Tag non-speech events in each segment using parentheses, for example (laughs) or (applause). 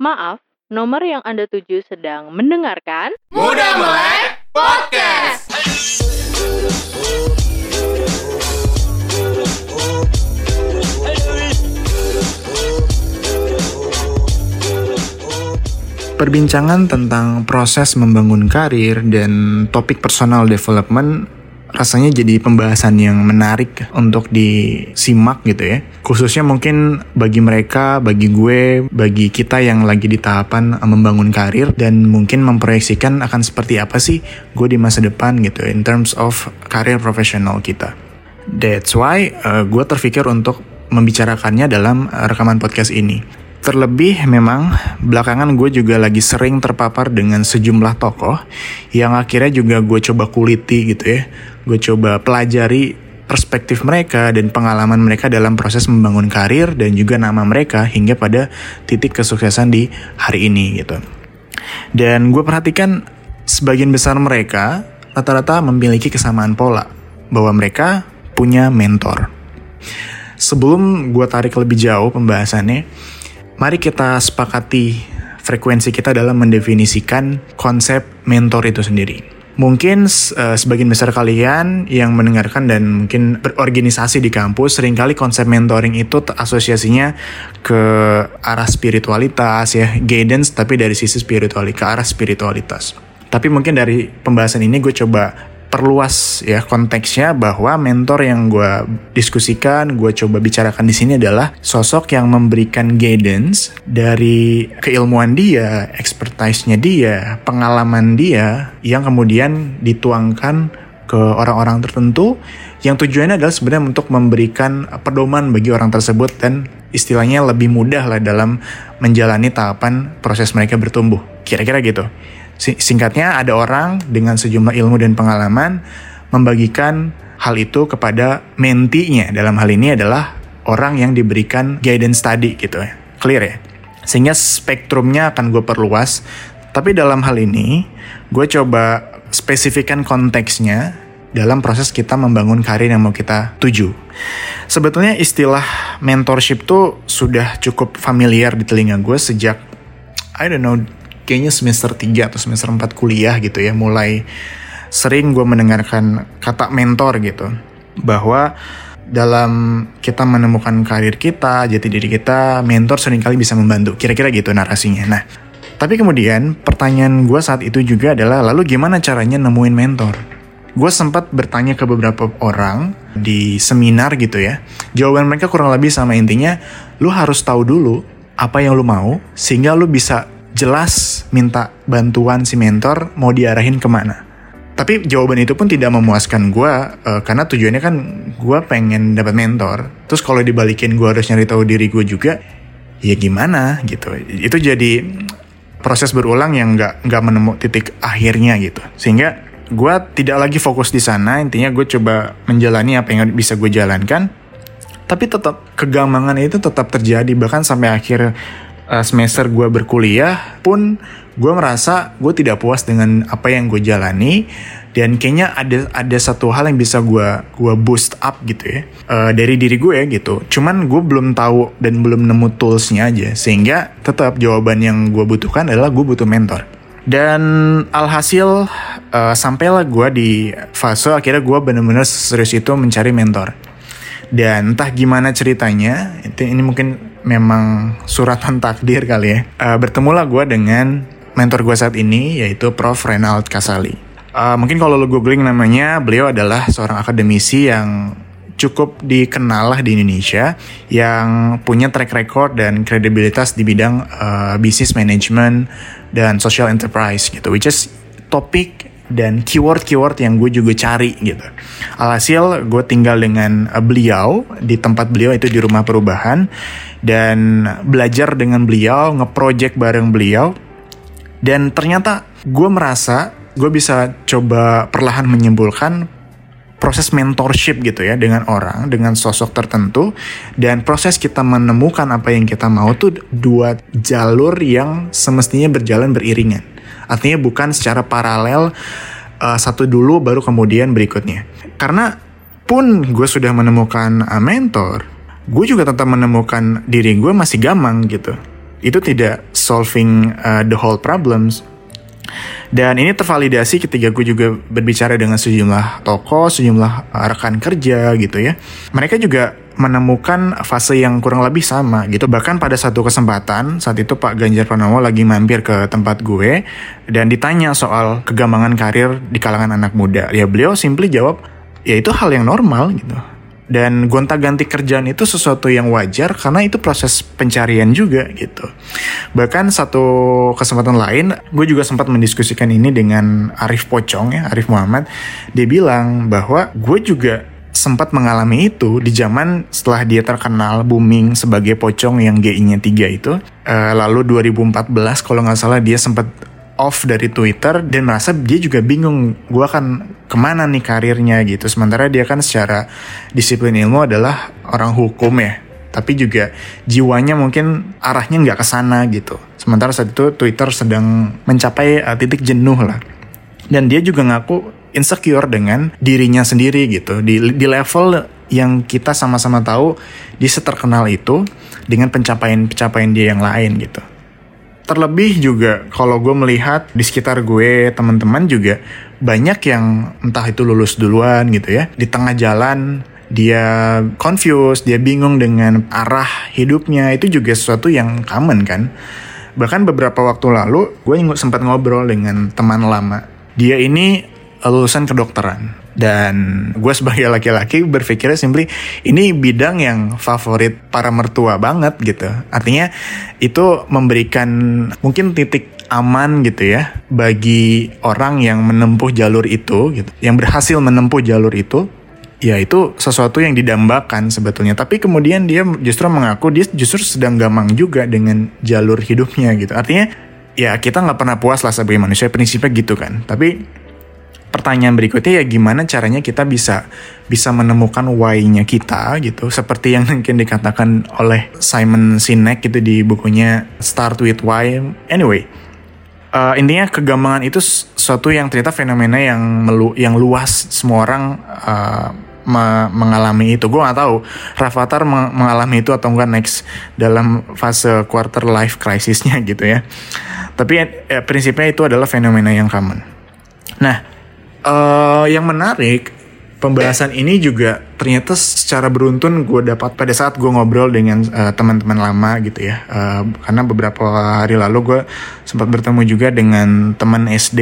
Maaf, nomor yang Anda tuju sedang mendengarkan Muda Melek Podcast. Perbincangan tentang proses membangun karir dan topik personal development rasanya jadi pembahasan yang menarik untuk disimak gitu ya. Khususnya mungkin bagi mereka, bagi gue, bagi kita yang lagi di tahapan membangun karir dan mungkin memproyeksikan akan seperti apa sih gue di masa depan gitu in terms of karir profesional kita. That's why uh, gue terpikir untuk membicarakannya dalam uh, rekaman podcast ini. Terlebih memang belakangan gue juga lagi sering terpapar dengan sejumlah tokoh yang akhirnya juga gue coba kuliti gitu ya. Gue coba pelajari perspektif mereka dan pengalaman mereka dalam proses membangun karir dan juga nama mereka hingga pada titik kesuksesan di hari ini gitu. Dan gue perhatikan sebagian besar mereka rata-rata memiliki kesamaan pola bahwa mereka punya mentor. Sebelum gue tarik lebih jauh pembahasannya, Mari kita sepakati frekuensi kita dalam mendefinisikan konsep mentor itu sendiri. Mungkin uh, sebagian besar kalian yang mendengarkan dan mungkin berorganisasi di kampus sering kali konsep mentoring itu asosiasinya ke arah spiritualitas ya, guidance tapi dari sisi spiritualitas ke arah spiritualitas. Tapi mungkin dari pembahasan ini gue coba perluas ya konteksnya bahwa mentor yang gue diskusikan, gue coba bicarakan di sini adalah sosok yang memberikan guidance dari keilmuan dia, expertise-nya dia, pengalaman dia yang kemudian dituangkan ke orang-orang tertentu yang tujuannya adalah sebenarnya untuk memberikan pedoman bagi orang tersebut dan istilahnya lebih mudah lah dalam menjalani tahapan proses mereka bertumbuh. Kira-kira gitu. Singkatnya ada orang dengan sejumlah ilmu dan pengalaman membagikan hal itu kepada mentinya. Dalam hal ini adalah orang yang diberikan guidance tadi gitu ya. Clear ya? Sehingga spektrumnya akan gue perluas. Tapi dalam hal ini gue coba spesifikkan konteksnya dalam proses kita membangun karir yang mau kita tuju. Sebetulnya istilah mentorship tuh sudah cukup familiar di telinga gue sejak I don't know kayaknya semester 3 atau semester 4 kuliah gitu ya mulai sering gue mendengarkan kata mentor gitu bahwa dalam kita menemukan karir kita, jati diri kita, mentor sering kali bisa membantu. Kira-kira gitu narasinya. Nah, tapi kemudian pertanyaan gue saat itu juga adalah lalu gimana caranya nemuin mentor? Gue sempat bertanya ke beberapa orang di seminar gitu ya. Jawaban mereka kurang lebih sama intinya, lu harus tahu dulu apa yang lu mau sehingga lu bisa jelas minta bantuan si mentor mau diarahin ke mana. Tapi jawaban itu pun tidak memuaskan gue uh, karena tujuannya kan gue pengen dapat mentor. Terus kalau dibalikin gue harus nyari tahu diri gue juga, ya gimana gitu. Itu jadi proses berulang yang nggak nggak menemu titik akhirnya gitu. Sehingga gue tidak lagi fokus di sana. Intinya gue coba menjalani apa yang bisa gue jalankan. Tapi tetap kegamangan itu tetap terjadi bahkan sampai akhir uh, semester gue berkuliah pun gue merasa gue tidak puas dengan apa yang gue jalani. Dan kayaknya ada ada satu hal yang bisa gue gua boost up gitu ya uh, dari diri gue ya gitu. Cuman gue belum tahu dan belum nemu toolsnya aja. Sehingga tetap jawaban yang gue butuhkan adalah gue butuh mentor. Dan alhasil uh, sampailah gue di fase akhirnya gue bener-bener serius itu mencari mentor. Dan entah gimana ceritanya ini mungkin memang suratan takdir kali ya. Uh, bertemulah gue dengan mentor gue saat ini yaitu Prof. Renald Kasali. Uh, mungkin kalau lo googling namanya, beliau adalah seorang akademisi yang cukup dikenal lah di Indonesia yang punya track record dan kredibilitas di bidang uh, business management dan social enterprise gitu, which is topik dan keyword-keyword yang gue juga cari gitu. Alhasil gue tinggal dengan beliau di tempat beliau itu di rumah perubahan dan belajar dengan beliau, ngeproject bareng beliau. Dan ternyata gue merasa gue bisa coba perlahan menyimpulkan proses mentorship gitu ya dengan orang, dengan sosok tertentu dan proses kita menemukan apa yang kita mau tuh dua jalur yang semestinya berjalan beriringan. Artinya bukan secara paralel uh, satu dulu baru kemudian berikutnya. Karena pun gue sudah menemukan uh, mentor, gue juga tetap menemukan diri gue masih gamang gitu. itu tidak solving uh, the whole problems. Dan ini tervalidasi ketika gue juga berbicara dengan sejumlah toko, sejumlah uh, rekan kerja gitu ya. Mereka juga menemukan fase yang kurang lebih sama gitu. Bahkan pada satu kesempatan saat itu Pak Ganjar Pranowo lagi mampir ke tempat gue dan ditanya soal kegambangan karir di kalangan anak muda. Ya beliau simply jawab, ya itu hal yang normal gitu dan gonta-ganti kerjaan itu sesuatu yang wajar karena itu proses pencarian juga gitu. Bahkan satu kesempatan lain, gue juga sempat mendiskusikan ini dengan Arif Pocong ya, Arif Muhammad. Dia bilang bahwa gue juga sempat mengalami itu di zaman setelah dia terkenal booming sebagai pocong yang GI-nya 3 itu. Uh, lalu 2014 kalau nggak salah dia sempat off dari Twitter dan merasa dia juga bingung gue akan ke mana nih karirnya gitu. Sementara dia kan secara disiplin ilmu adalah orang hukum ya. Tapi juga jiwanya mungkin arahnya nggak ke sana gitu. Sementara saat itu Twitter sedang mencapai uh, titik jenuh lah. Dan dia juga ngaku insecure dengan dirinya sendiri gitu. Di di level yang kita sama-sama tahu dia seterkenal itu dengan pencapaian-pencapaian dia yang lain gitu terlebih juga kalau gue melihat di sekitar gue teman-teman juga banyak yang entah itu lulus duluan gitu ya di tengah jalan dia confused dia bingung dengan arah hidupnya. Itu juga sesuatu yang common kan. Bahkan beberapa waktu lalu gue sempat ngobrol dengan teman lama. Dia ini lulusan kedokteran. Dan gue sebagai laki-laki berpikirnya simply ini bidang yang favorit para mertua banget gitu. Artinya itu memberikan mungkin titik aman gitu ya bagi orang yang menempuh jalur itu gitu. Yang berhasil menempuh jalur itu ya itu sesuatu yang didambakan sebetulnya. Tapi kemudian dia justru mengaku dia justru sedang gamang juga dengan jalur hidupnya gitu. Artinya ya kita nggak pernah puas lah sebagai manusia prinsipnya gitu kan. Tapi pertanyaan berikutnya ya gimana caranya kita bisa bisa menemukan why-nya kita gitu. Seperti yang mungkin dikatakan oleh Simon Sinek gitu di bukunya Start with Why. Anyway uh, intinya kegambangan itu suatu yang ternyata fenomena yang melu yang luas semua orang uh, me mengalami itu. Gue gak tahu Rafathar mengalami itu atau enggak next dalam fase quarter life crisisnya gitu ya. Tapi ya, prinsipnya itu adalah fenomena yang common. Nah uh, yang menarik pembahasan ini juga ternyata secara beruntun gue dapat pada saat gue ngobrol dengan uh, teman-teman lama gitu ya. Uh, karena beberapa hari lalu gue sempat bertemu juga dengan teman SD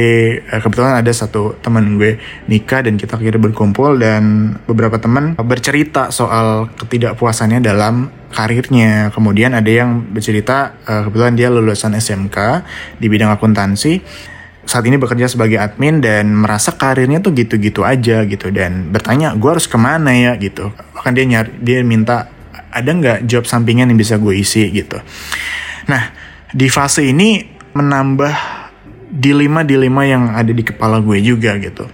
uh, kebetulan ada satu teman gue nikah dan kita akhirnya berkumpul dan beberapa teman bercerita soal ketidakpuasannya dalam karirnya. Kemudian ada yang bercerita uh, kebetulan dia lulusan SMK di bidang akuntansi saat ini bekerja sebagai admin dan merasa karirnya tuh gitu-gitu aja gitu. Dan bertanya gue harus ke mana ya? gitu. Bahkan dia nyari dia minta ada nggak job sampingan yang bisa gue isi? gitu. Nah di fase ini menambah dilema-dilema yang ada di kepala gue juga gitu.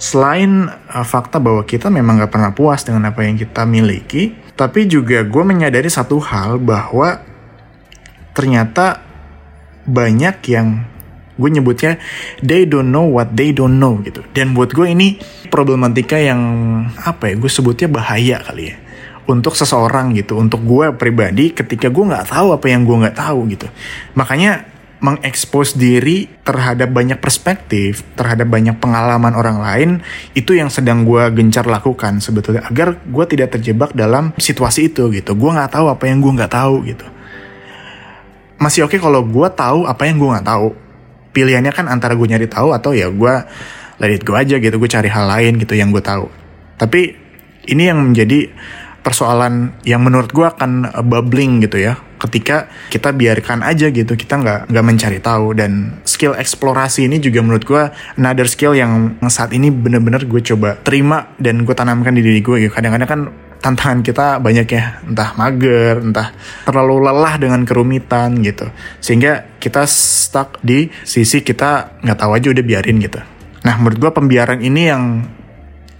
Selain uh, fakta bahwa kita memang gak pernah puas dengan apa yang kita miliki tapi juga gue menyadari satu hal bahwa ternyata banyak yang gue nyebutnya they don't know what they don't know gitu dan buat gue ini problematika yang apa ya gue sebutnya bahaya kali ya untuk seseorang gitu untuk gue pribadi ketika gue nggak tahu apa yang gue nggak tahu gitu makanya mengekspos diri terhadap banyak perspektif, terhadap banyak pengalaman orang lain, itu yang sedang gue gencar lakukan sebetulnya agar gue tidak terjebak dalam situasi itu gitu. Gue nggak tahu apa yang gue nggak tahu gitu. Masih oke okay kalau gue tahu apa yang gue nggak tahu pilihannya kan antara gue nyari tahu atau ya gue let it go aja gitu gue cari hal lain gitu yang gue tahu. Tapi ini yang menjadi persoalan yang menurut gue akan bubbling gitu ya. Ketika kita biarkan aja gitu kita nggak nggak mencari tahu. Dan skill eksplorasi ini juga menurut gue another skill yang saat ini bener-bener gue coba terima dan gue tanamkan di diri gue gitu. Kadang-kadang kan tantangan kita banyak ya. Entah mager entah terlalu lelah dengan kerumitan gitu. Sehingga kita stuck di sisi kita nggak tahu aja udah biarin gitu. Nah menurut gue pembiaran ini yang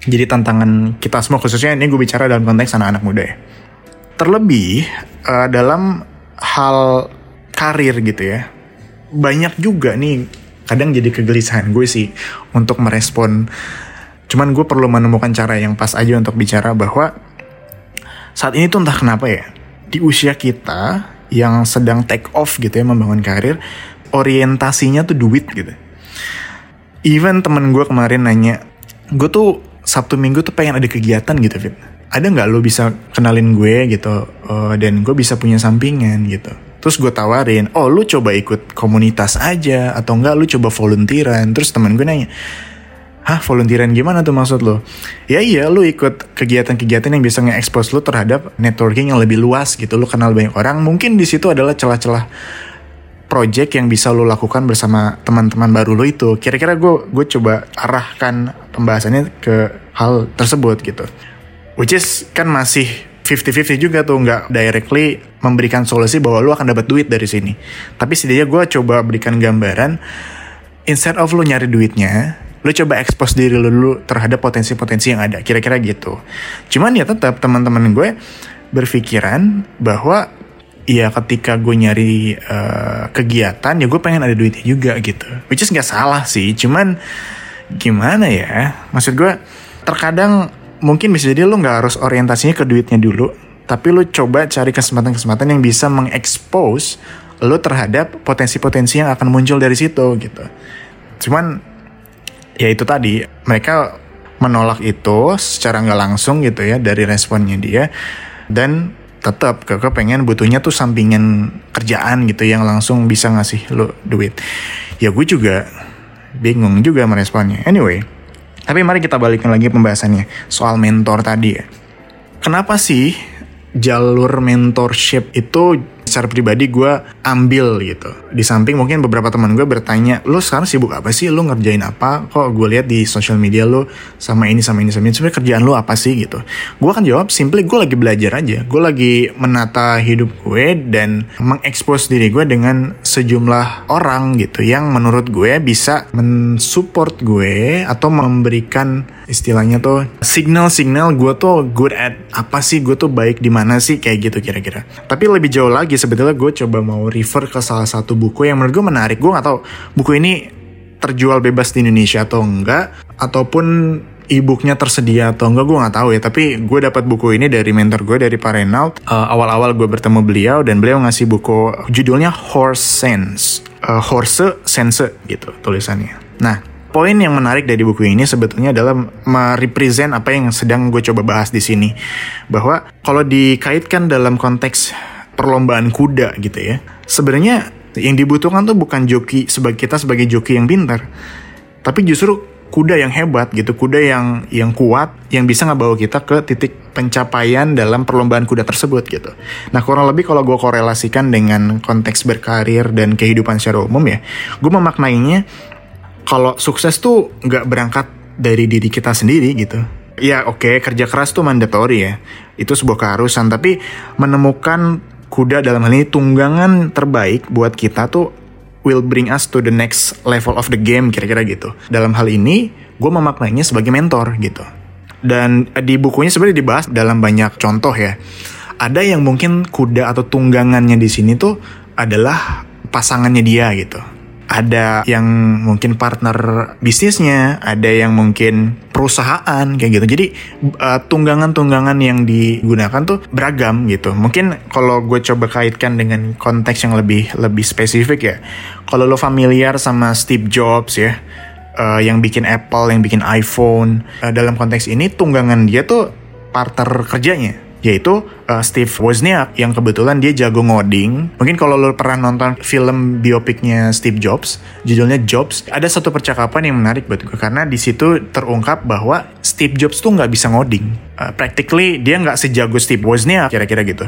jadi tantangan kita semua khususnya ini gue bicara dalam konteks anak-anak muda ya. Terlebih uh, dalam hal karir gitu ya banyak juga nih kadang jadi kegelisahan gue sih untuk merespon. Cuman gue perlu menemukan cara yang pas aja untuk bicara bahwa saat ini tuh entah kenapa ya di usia kita yang sedang take off gitu ya membangun karir orientasinya tuh duit gitu. Even temen gue kemarin nanya gue tuh sabtu minggu tuh pengen ada kegiatan gitu Fit ada nggak lo bisa kenalin gue gitu? Uh, dan gue bisa punya sampingan gitu. Terus gue tawarin oh lu coba ikut komunitas aja atau enggak lu coba volunteeran. Terus temen gue nanya Hah volunteeran gimana tuh maksud lo? Ya iya lu ikut kegiatan-kegiatan yang bisa nge-expose lu terhadap networking yang lebih luas gitu. Lu kenal banyak orang. Mungkin di situ adalah celah-celah project yang bisa lo lakukan bersama teman-teman baru lo itu. Kira-kira gue gue coba arahkan pembahasannya ke hal tersebut gitu. Which is kan masih 50-50 juga tuh. Nggak directly memberikan solusi bahwa lu akan dapat duit dari sini. Tapi setidaknya gue coba berikan gambaran instead of lu nyari duitnya, lu coba expose diri lu dulu terhadap potensi-potensi yang ada. Kira-kira gitu. Cuman ya tetap teman-teman gue berpikiran bahwa ya ketika gue nyari uh, kegiatan ya gue pengen ada duitnya juga gitu. Which is nggak salah sih, cuman gimana ya? Maksud gue terkadang mungkin bisa jadi lu nggak harus orientasinya ke duitnya dulu, tapi lu coba cari kesempatan-kesempatan yang bisa mengekspos lu terhadap potensi-potensi yang akan muncul dari situ gitu. Cuman ya itu tadi. Mereka menolak itu secara nggak langsung gitu ya dari responnya dia. Dan tetap kakak pengen butuhnya tuh sampingan kerjaan gitu yang langsung bisa ngasih lo duit. Ya gue juga bingung juga meresponnya anyway tapi mari kita balikin lagi pembahasannya soal mentor tadi ya. Kenapa sih jalur mentorship itu secara pribadi gue ambil gitu. Di samping mungkin beberapa teman gue bertanya, lo sekarang sibuk apa sih? Lo ngerjain apa? Kok gue lihat di sosial media lo sama ini sama ini sama ini. Sebenarnya kerjaan lo apa sih gitu? Gue akan jawab simply gue lagi belajar aja. Gue lagi menata hidup gue dan mengekspos diri gue dengan sejumlah orang gitu yang menurut gue bisa mensupport gue atau memberikan istilahnya tuh signal-signal gue tuh good at apa sih gue tuh baik di mana sih kayak gitu kira-kira. Tapi lebih jauh lagi sebetulnya gue coba mau refer ke salah satu buku yang menurut gue menarik. Gue nggak tahu buku ini terjual bebas di Indonesia atau enggak ataupun e-booknya tersedia atau enggak gue nggak tahu ya tapi gue dapat buku ini dari mentor gue dari Pak Reynald uh, awal-awal gue bertemu beliau dan beliau ngasih buku judulnya Horse Sense uh, Horse Sense gitu tulisannya nah poin yang menarik dari buku ini sebetulnya adalah merepresent apa yang sedang gue coba bahas di sini bahwa kalau dikaitkan dalam konteks perlombaan kuda gitu ya sebenarnya yang dibutuhkan tuh bukan joki sebagai kita sebagai joki yang pintar tapi justru kuda yang hebat gitu, kuda yang yang kuat yang bisa ngebawa kita ke titik pencapaian dalam perlombaan kuda tersebut gitu. Nah kurang lebih kalau gue korelasikan dengan konteks berkarir dan kehidupan secara umum ya, gue memaknainya kalau sukses tuh nggak berangkat dari diri kita sendiri gitu. Ya oke okay, kerja keras tuh mandatory ya, itu sebuah keharusan. Tapi menemukan kuda dalam hal ini tunggangan terbaik buat kita tuh will bring us to the next level of the game kira-kira gitu. Dalam hal ini, gue memaknainya sebagai mentor gitu. Dan di bukunya sebenarnya dibahas dalam banyak contoh ya. Ada yang mungkin kuda atau tunggangannya di sini tuh adalah pasangannya dia gitu ada yang mungkin partner bisnisnya, ada yang mungkin perusahaan kayak gitu. Jadi uh, tunggangan-tunggangan yang digunakan tuh beragam gitu. Mungkin kalau gue coba kaitkan dengan konteks yang lebih lebih spesifik ya. Kalau lo familiar sama Steve Jobs ya, uh, yang bikin Apple, yang bikin iPhone, uh, dalam konteks ini tunggangan dia tuh partner kerjanya yaitu uh, Steve Wozniak yang kebetulan dia jago ngoding. Mungkin kalau lo pernah nonton film biopiknya Steve Jobs, judulnya Jobs, ada satu percakapan yang menarik buat gue karena di situ terungkap bahwa Steve Jobs tuh nggak bisa ngoding. Uh, practically dia nggak sejago Steve Wozniak kira-kira gitu.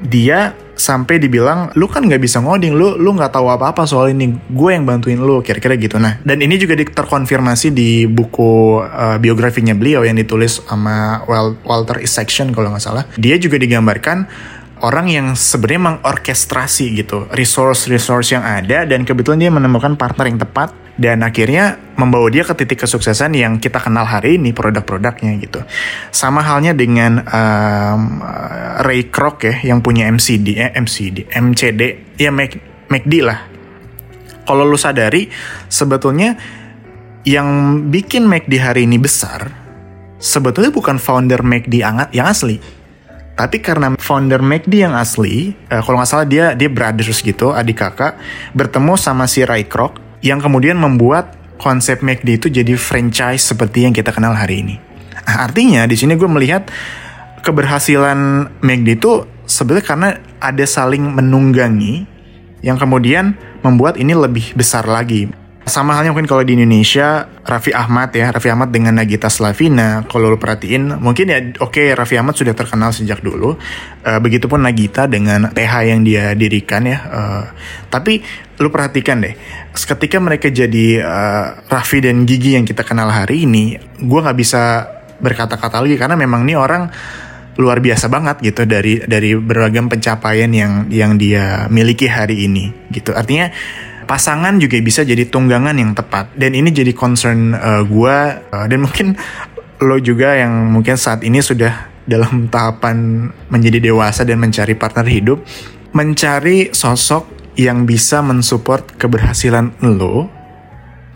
Dia sampai dibilang lu kan nggak bisa ngoding lu lu nggak tahu apa-apa soal ini gue yang bantuin lu kira-kira gitu. Nah dan ini juga terkonfirmasi di buku uh, biografinya beliau yang ditulis sama Walter Isaacson kalau nggak salah. Dia juga digambarkan orang yang sebenarnya mengorkestrasi gitu resource-resource yang ada dan kebetulan dia menemukan partner yang tepat dan akhirnya membawa dia ke titik kesuksesan yang kita kenal hari ini produk-produknya gitu. Sama halnya dengan um, Ray Kroc ya yang punya MCD eh, MCD MCD ya Mac lah. Kalau lu sadari sebetulnya yang bikin McD hari ini besar sebetulnya bukan founder McD yang asli. Tapi karena founder McD yang asli, uh, kalau nggak salah dia dia brothers gitu, adik kakak, bertemu sama si Ray Kroc yang kemudian membuat konsep McD itu jadi franchise seperti yang kita kenal hari ini. Nah, artinya di sini gue melihat keberhasilan McD itu sebenarnya karena ada saling menunggangi yang kemudian membuat ini lebih besar lagi. Sama halnya mungkin kalau di Indonesia Raffi Ahmad ya Raffi Ahmad dengan Nagita Slavina kalau lo perhatiin mungkin ya oke okay, Raffi Ahmad sudah terkenal sejak dulu. Uh, begitupun Nagita dengan TH yang dia dirikan ya uh, tapi lo perhatikan deh ketika mereka jadi uh, Raffi dan Gigi yang kita kenal hari ini gue nggak bisa berkata-kata lagi karena memang ini orang luar biasa banget gitu dari dari beragam pencapaian yang yang dia miliki hari ini gitu. Artinya pasangan juga bisa jadi tunggangan yang tepat dan ini jadi concern uh, gue uh, dan mungkin lo juga yang mungkin saat ini sudah dalam tahapan menjadi dewasa dan mencari partner hidup mencari sosok yang bisa mensupport keberhasilan lo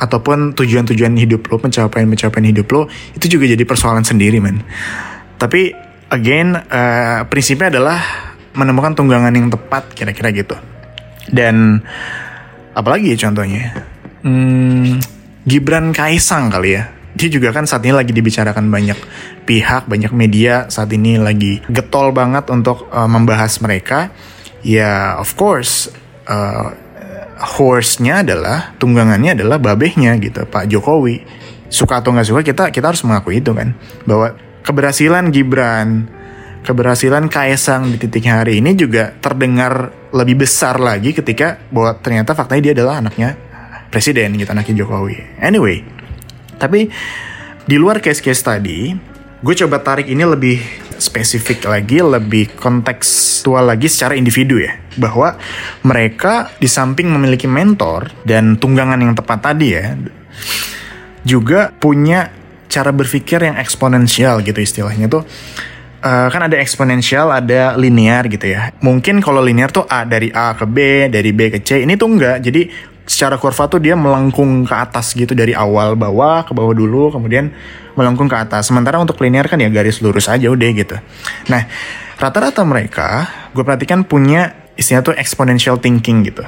ataupun tujuan-tujuan hidup lo, pencapaian-pencapaian hidup lo itu juga jadi persoalan sendiri, men. Tapi again, uh, prinsipnya adalah menemukan tunggangan yang tepat, kira-kira gitu. Dan apalagi ya contohnya? Hmm, Gibran Kaisang kali ya. Dia juga kan saat ini lagi dibicarakan banyak pihak banyak media saat ini lagi getol banget untuk uh, membahas mereka. Ya of course uh, horse-nya adalah tunggangannya adalah babehnya gitu Pak Jokowi. Suka atau nggak suka kita kita harus mengakui itu kan. Bahwa keberhasilan Gibran keberhasilan Kaisang di titik hari ini juga terdengar lebih besar lagi ketika bahwa ternyata faktanya dia adalah anaknya presiden gitu anaknya Jokowi. Anyway, tapi di luar case-case tadi, gue coba tarik ini lebih spesifik lagi, lebih kontekstual lagi secara individu ya. Bahwa mereka di samping memiliki mentor dan tunggangan yang tepat tadi ya, juga punya cara berpikir yang eksponensial gitu istilahnya tuh uh, kan ada eksponensial, ada linear gitu ya. Mungkin kalau linear tuh A dari A ke B, dari B ke C. Ini tuh enggak. Jadi secara kurva tuh dia melengkung ke atas gitu dari awal bawah ke bawah dulu, kemudian melengkung ke atas. Sementara untuk linear kan ya garis lurus aja udah gitu. Nah, rata-rata mereka gue perhatikan punya istilah tuh exponential thinking gitu.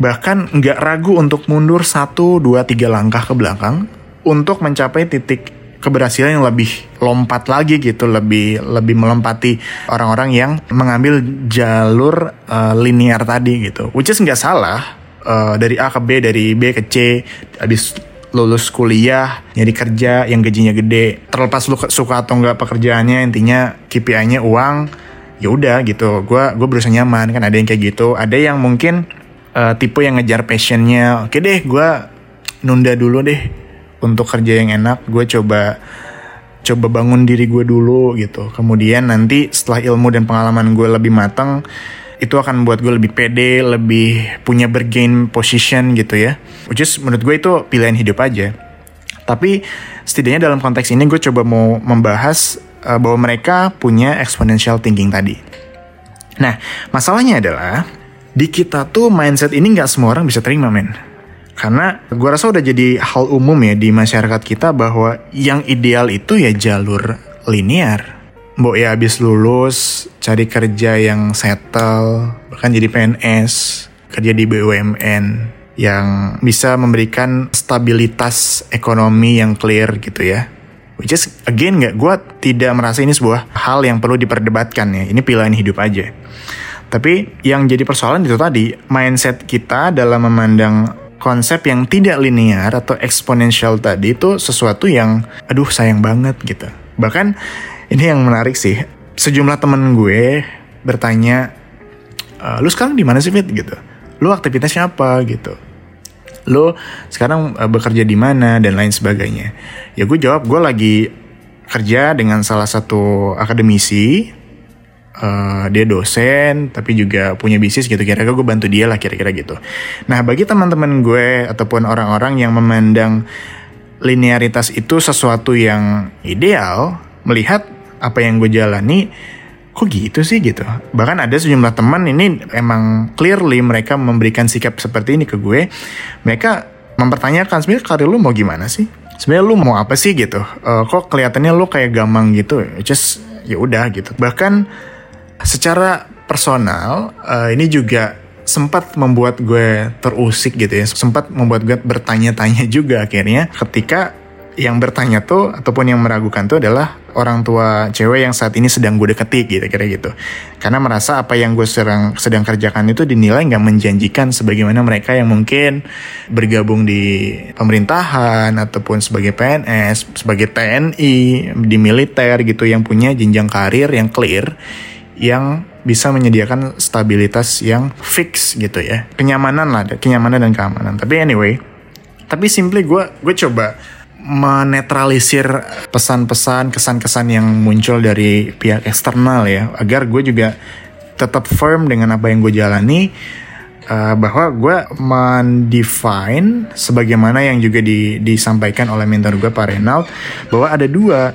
Bahkan nggak ragu untuk mundur satu, dua, tiga langkah ke belakang untuk mencapai titik keberhasilan yang lebih lompat lagi gitu, lebih lebih melompati orang-orang yang mengambil jalur uh, linear tadi gitu. Which is nggak salah uh, dari A ke B, dari B ke C, habis lulus kuliah, nyari kerja yang gajinya gede. Terlepas lu suka atau nggak pekerjaannya, intinya KPI-nya uang, ya udah gitu. Gua gue berusaha nyaman kan ada yang kayak gitu. Ada yang mungkin uh, tipe yang ngejar passionnya. Oke deh, gue nunda dulu deh untuk kerja yang enak gue coba coba bangun diri gue dulu gitu. Kemudian nanti setelah ilmu dan pengalaman gue lebih matang itu akan buat gue lebih pede lebih punya bergain position gitu ya. Which is menurut gue itu pilihan hidup aja. Tapi setidaknya dalam konteks ini gue coba mau membahas uh, bahwa mereka punya exponential thinking tadi. Nah masalahnya adalah di kita tuh mindset ini nggak semua orang bisa terima men karena gue rasa udah jadi hal umum ya di masyarakat kita bahwa yang ideal itu ya jalur linear. Mbok ya habis lulus, cari kerja yang settle, bahkan jadi PNS, kerja di BUMN yang bisa memberikan stabilitas ekonomi yang clear gitu ya. Which is again nggak, gue tidak merasa ini sebuah hal yang perlu diperdebatkan ya. Ini pilihan hidup aja. Tapi yang jadi persoalan itu tadi, mindset kita dalam memandang konsep yang tidak linear atau eksponensial tadi itu sesuatu yang aduh sayang banget gitu. Bahkan ini yang menarik sih. Sejumlah temen gue bertanya, e, lu sekarang di mana sih Fit gitu? Lu aktivitasnya apa gitu? Lu sekarang uh, bekerja di mana dan lain sebagainya. Ya gue jawab gue lagi kerja dengan salah satu akademisi uh, dia dosen tapi juga punya bisnis gitu. Kira-kira gue bantu dia lah kira-kira gitu. Nah bagi teman-teman gue ataupun orang-orang yang memandang linearitas itu sesuatu yang ideal melihat apa yang gue jalani kok gitu sih gitu? Bahkan ada sejumlah teman ini emang clearly mereka memberikan sikap seperti ini ke gue. Mereka mempertanyakan sebenarnya karir lu mau gimana sih? Sebenarnya lu mau apa sih gitu? Uh, kok kelihatannya lu kayak gamang gitu? Just ya udah gitu. Bahkan secara personal uh, ini juga sempat membuat gue terusik gitu ya. Sempat membuat gue bertanya-tanya (laughs) juga akhirnya. Ketika yang bertanya tuh ataupun yang meragukan tuh adalah orang tua cewek yang saat ini sedang gue deketi gitu kira gitu. Karena merasa apa yang gue sedang sedang kerjakan itu dinilai nggak menjanjikan sebagaimana mereka yang mungkin bergabung di pemerintahan ataupun sebagai PNS sebagai TNI di militer gitu yang punya jenjang karir yang clear yang bisa menyediakan stabilitas yang fix gitu ya. Kenyamanan lah kenyamanan dan keamanan. Tapi anyway tapi simply gue gue coba menetralisir pesan-pesan kesan-kesan yang muncul dari pihak eksternal ya agar gue juga tetap firm dengan apa yang gue jalani uh, bahwa gue mendefine sebagaimana yang juga di, disampaikan oleh mentor gue Pak Renaud bahwa ada dua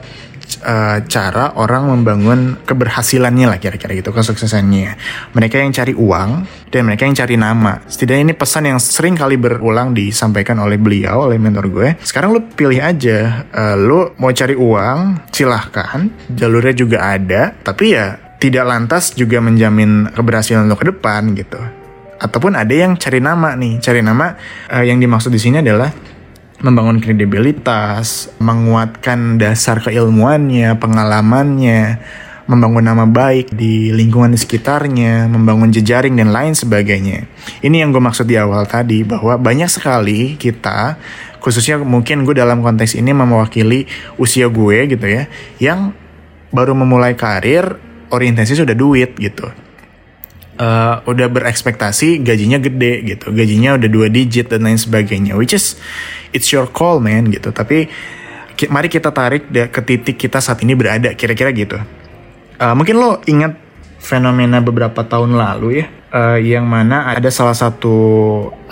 uh, cara orang membangun keberhasilannya lah kira-kira gitu kesuksesannya. Mereka yang cari uang dan mereka yang cari nama. Setidaknya ini pesan yang sering kali berulang disampaikan oleh beliau oleh mentor gue. Sekarang lu pilih aja. Uh, lu mau cari uang silahkan. Jalurnya juga ada tapi ya tidak lantas juga menjamin keberhasilan lo ke depan gitu. Ataupun ada yang cari nama nih. Cari nama uh, yang dimaksud di sini adalah membangun kredibilitas, menguatkan dasar keilmuannya, pengalamannya, membangun nama baik di lingkungan di sekitarnya, membangun jejaring dan lain sebagainya. Ini yang gue maksud di awal tadi bahwa banyak sekali kita khususnya mungkin gue dalam konteks ini mewakili usia gue gitu ya yang baru memulai karir orientasi sudah duit gitu uh, udah berekspektasi gajinya gede gitu. Gajinya udah dua digit dan lain sebagainya. Which is it's your call man gitu. Tapi mari kita tarik ke titik kita saat ini berada kira-kira gitu. Uh, mungkin lo ingat fenomena beberapa tahun lalu ya uh, yang mana ada salah satu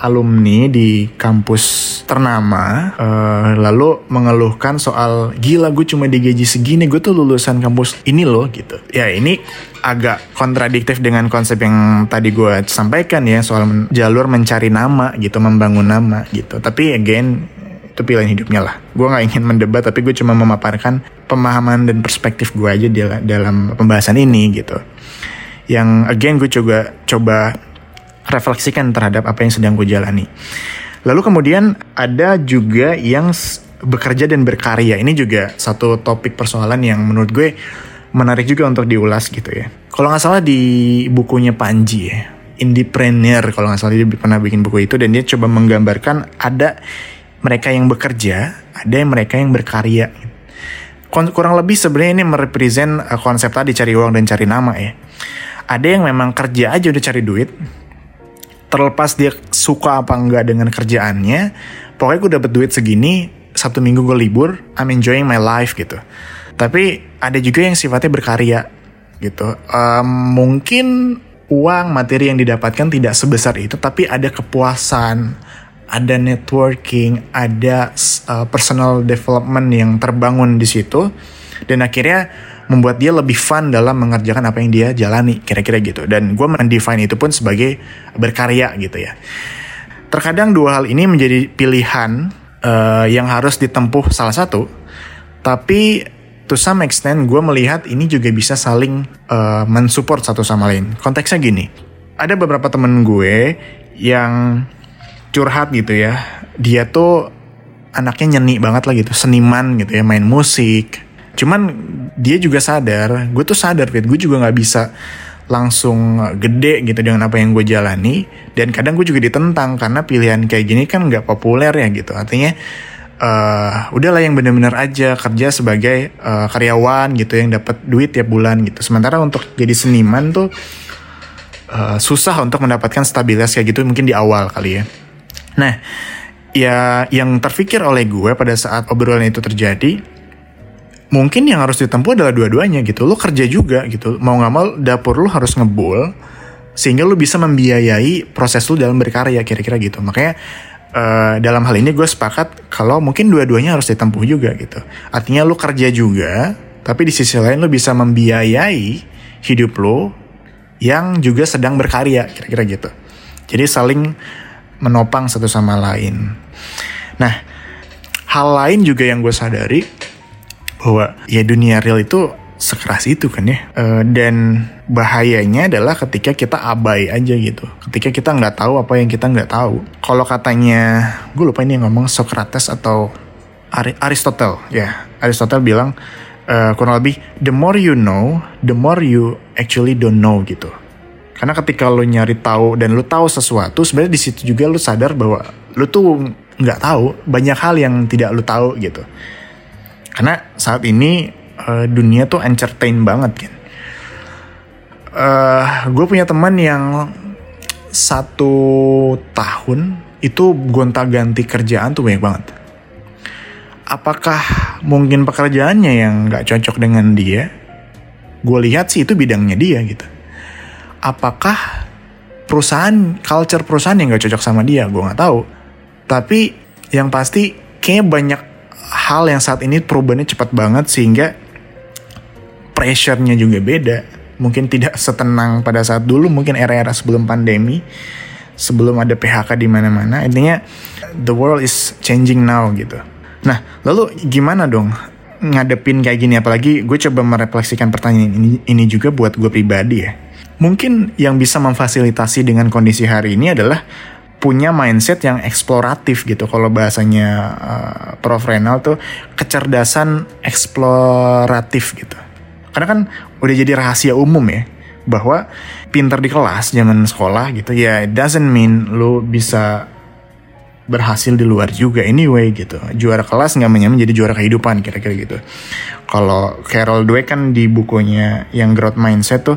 alumni di kampus ternama uh, lalu mengeluhkan soal gila gue cuma digaji segini gue tuh lulusan kampus ini loh gitu ya ini agak kontradiktif dengan konsep yang tadi gue sampaikan ya soal jalur mencari nama gitu membangun nama gitu tapi again itu pilihan hidupnya lah. Gue nggak ingin mendebat, tapi gue cuma memaparkan pemahaman dan perspektif gue aja dalam pembahasan ini gitu. Yang again gue coba coba refleksikan terhadap apa yang sedang gue jalani. Lalu kemudian ada juga yang bekerja dan berkarya. Ini juga satu topik persoalan yang menurut gue menarik juga untuk diulas gitu ya. Kalau nggak salah di bukunya Panji ya, Indiepreneur kalau nggak salah dia pernah bikin buku itu dan dia coba menggambarkan ada mereka yang bekerja, ada yang mereka yang berkarya. Kurang lebih sebenarnya ini merepresent uh, konsep tadi cari uang dan cari nama ya. Ada yang memang kerja aja udah cari duit, terlepas dia suka apa enggak dengan kerjaannya, pokoknya gue dapet duit segini, satu minggu gue libur, I'm enjoying my life gitu. Tapi ada juga yang sifatnya berkarya gitu. Um, mungkin uang materi yang didapatkan tidak sebesar itu, tapi ada kepuasan, ada networking, ada uh, personal development yang terbangun di situ dan akhirnya membuat dia lebih fun dalam mengerjakan apa yang dia jalani kira-kira gitu. Dan gue mendefine itu pun sebagai berkarya gitu ya. Terkadang dua hal ini menjadi pilihan uh, yang harus ditempuh salah satu. Tapi to some extent gue melihat ini juga bisa saling uh, mensupport satu sama lain. Konteksnya gini ada beberapa temen gue yang curhat gitu ya. Dia tuh anaknya nyeni banget lah gitu seniman gitu ya main musik cuman dia juga sadar gue tuh sadar Fit. Gue juga nggak bisa langsung gede gitu dengan apa yang gue jalani. Dan kadang gue juga ditentang karena pilihan kayak gini kan nggak populer ya gitu. Artinya uh, udahlah yang bener-bener aja kerja sebagai uh, karyawan gitu yang dapat duit tiap bulan gitu. Sementara untuk jadi seniman tuh uh, susah untuk mendapatkan stabilitas kayak gitu mungkin di awal kali ya. Nah, ya yang terpikir oleh gue pada saat obrolan itu terjadi, mungkin yang harus ditempuh adalah dua-duanya gitu. Lo kerja juga gitu, mau nggak mau dapur lo harus ngebul, sehingga lo bisa membiayai proses lo dalam berkarya kira-kira gitu. Makanya uh, dalam hal ini gue sepakat kalau mungkin dua-duanya harus ditempuh juga gitu. Artinya lo kerja juga, tapi di sisi lain lo bisa membiayai hidup lo yang juga sedang berkarya kira-kira gitu. Jadi saling menopang satu sama lain. Nah, hal lain juga yang gue sadari bahwa ya dunia real itu sekeras itu kan ya. Uh, dan bahayanya adalah ketika kita abai aja gitu. Ketika kita nggak tahu apa yang kita nggak tahu. Kalau katanya, gue lupa ini yang ngomong Socrates atau Ari Aristotle ya. Aristotle bilang uh, kurang lebih the more you know, the more you actually don't know gitu. Karena ketika lo nyari tahu dan lo tahu sesuatu, sebenarnya di situ juga lo sadar bahwa lo tuh nggak tahu banyak hal yang tidak lo tahu gitu. Karena saat ini uh, dunia tuh entertain banget kan. Uh, gue punya teman yang satu tahun itu gonta-ganti kerjaan tuh banyak banget. Apakah mungkin pekerjaannya yang nggak cocok dengan dia? Gue lihat sih itu bidangnya dia gitu. Apakah perusahaan, culture perusahaan yang nggak cocok sama dia? Gue nggak tahu. Tapi yang pasti kayaknya banyak hal yang saat ini perubahannya cepat banget sehingga pressure-nya juga beda. Mungkin tidak setenang pada saat dulu, mungkin era-era sebelum pandemi, sebelum ada PHK di mana-mana. Intinya the world is changing now gitu. Nah, lalu gimana dong ngadepin kayak gini apalagi gue coba merefleksikan pertanyaan ini ini juga buat gue pribadi ya. Mungkin yang bisa memfasilitasi dengan kondisi hari ini adalah punya mindset yang eksploratif gitu. Kalau bahasanya uh, Prof. Renal tuh kecerdasan eksploratif gitu. Karena kan udah jadi rahasia umum ya bahwa pinter di kelas zaman sekolah gitu ya it doesn't mean lu bisa berhasil di luar juga anyway gitu. Juara kelas nggak menjadi juara kehidupan kira-kira gitu. Kalau Carol Dweck kan di bukunya yang growth mindset tuh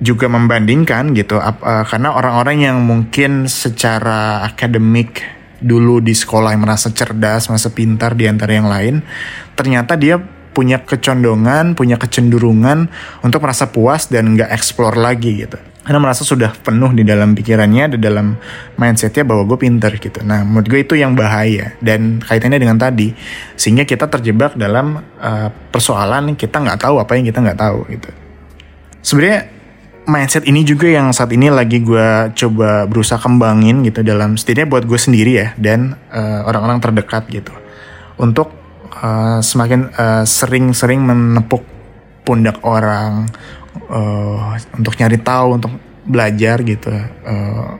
juga membandingkan gitu uh, karena orang-orang yang mungkin secara akademik dulu di sekolah yang merasa cerdas merasa pintar di antara yang lain ternyata dia punya kecondongan, punya kecenderungan untuk merasa puas dan nggak explore lagi gitu. Karena merasa sudah penuh di dalam pikirannya, di dalam mindsetnya bahwa gue pinter gitu. Nah, menurut gue itu yang bahaya dan kaitannya dengan tadi, sehingga kita terjebak dalam uh, persoalan kita nggak tahu apa yang kita nggak tahu gitu. Sebenarnya mindset ini juga yang saat ini lagi gue coba berusaha kembangin gitu dalam setidaknya buat gue sendiri ya dan uh, orang-orang terdekat gitu. Untuk uh, semakin uh, sering-sering menepuk pundak orang uh, untuk nyari tahu untuk belajar gitu uh,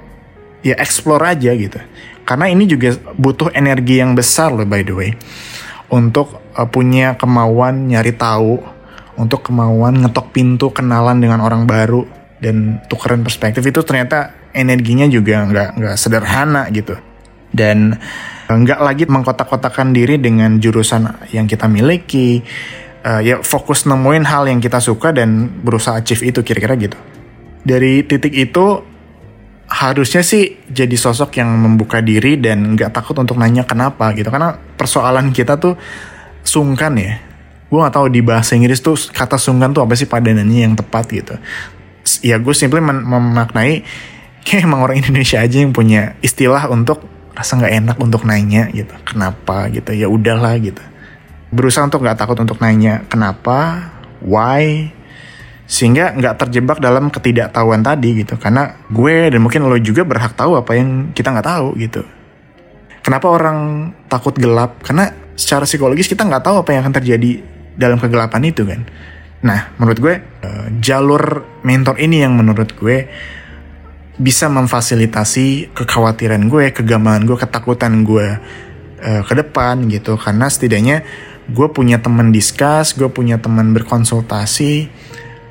ya explore aja gitu. Karena ini juga butuh energi yang besar loh by the way untuk uh, punya kemauan nyari tahu untuk kemauan ngetok pintu kenalan dengan orang baru dan tukeran perspektif itu ternyata energinya juga nggak nggak sederhana gitu. Dan nggak lagi mengkotak-kotakan diri dengan jurusan yang kita miliki. Uh, ya fokus nemuin hal yang kita suka dan berusaha achieve itu kira-kira gitu. Dari titik itu harusnya sih jadi sosok yang membuka diri dan nggak takut untuk nanya kenapa gitu. Karena persoalan kita tuh sungkan ya gue nggak tahu di bahasa Inggris tuh kata sungkan tuh apa sih padanannya yang tepat gitu. Ya gue simply memaknai (laughs) kayak emang orang Indonesia aja yang punya istilah untuk rasa nggak enak untuk nanya gitu. Kenapa gitu? Ya udahlah gitu. Berusaha untuk nggak takut untuk nanya kenapa why sehingga nggak terjebak dalam ketidaktahuan tadi gitu. Karena gue dan mungkin lo juga berhak tahu apa yang kita nggak tahu gitu. Kenapa orang takut gelap? Karena secara psikologis kita nggak tahu apa yang akan terjadi dalam kegelapan itu kan. Nah menurut gue eh, jalur mentor ini yang menurut gue bisa memfasilitasi kekhawatiran gue, kegamangan gue, ketakutan gue uh, ke depan gitu. Karena setidaknya gue punya teman diskus, gue punya teman berkonsultasi,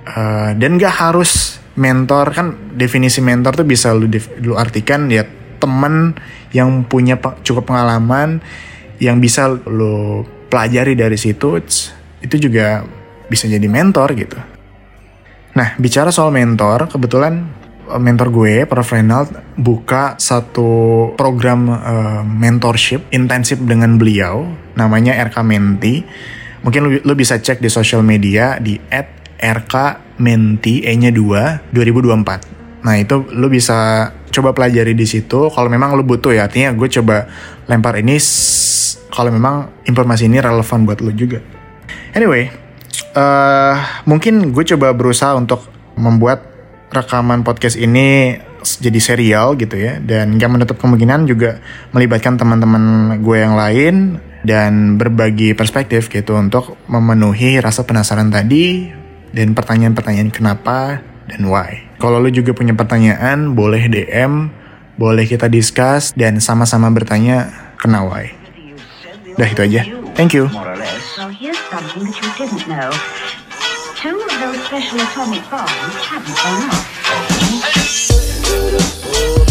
uh, dan gak harus mentor. Kan definisi mentor tuh bisa lu, lu artikan ya teman yang punya cukup pengalaman yang bisa lu pelajari dari situ itu juga bisa jadi mentor gitu. Nah bicara soal mentor kebetulan mentor gue, Prof. Renald, buka satu program uh, mentorship intensif dengan beliau, namanya RK Menti. Mungkin lu, lu bisa cek di sosial media di @rkmenti e-nya 2 2024. Nah, itu lu bisa coba pelajari di situ kalau memang lu butuh ya. Artinya gue coba lempar ini kalau memang informasi ini relevan buat lu juga. Anyway, uh, mungkin gue coba berusaha untuk membuat rekaman podcast ini jadi serial gitu ya dan gak menutup kemungkinan juga melibatkan teman-teman gue yang lain dan berbagi perspektif gitu untuk memenuhi rasa penasaran tadi dan pertanyaan-pertanyaan kenapa dan why. Kalau lu juga punya pertanyaan, boleh DM, boleh kita discuss dan sama-sama bertanya kena why. Udah itu aja. Thank you. More or less. Well, here's something that you didn't know. Two of those special atomic bombs haven't gone off.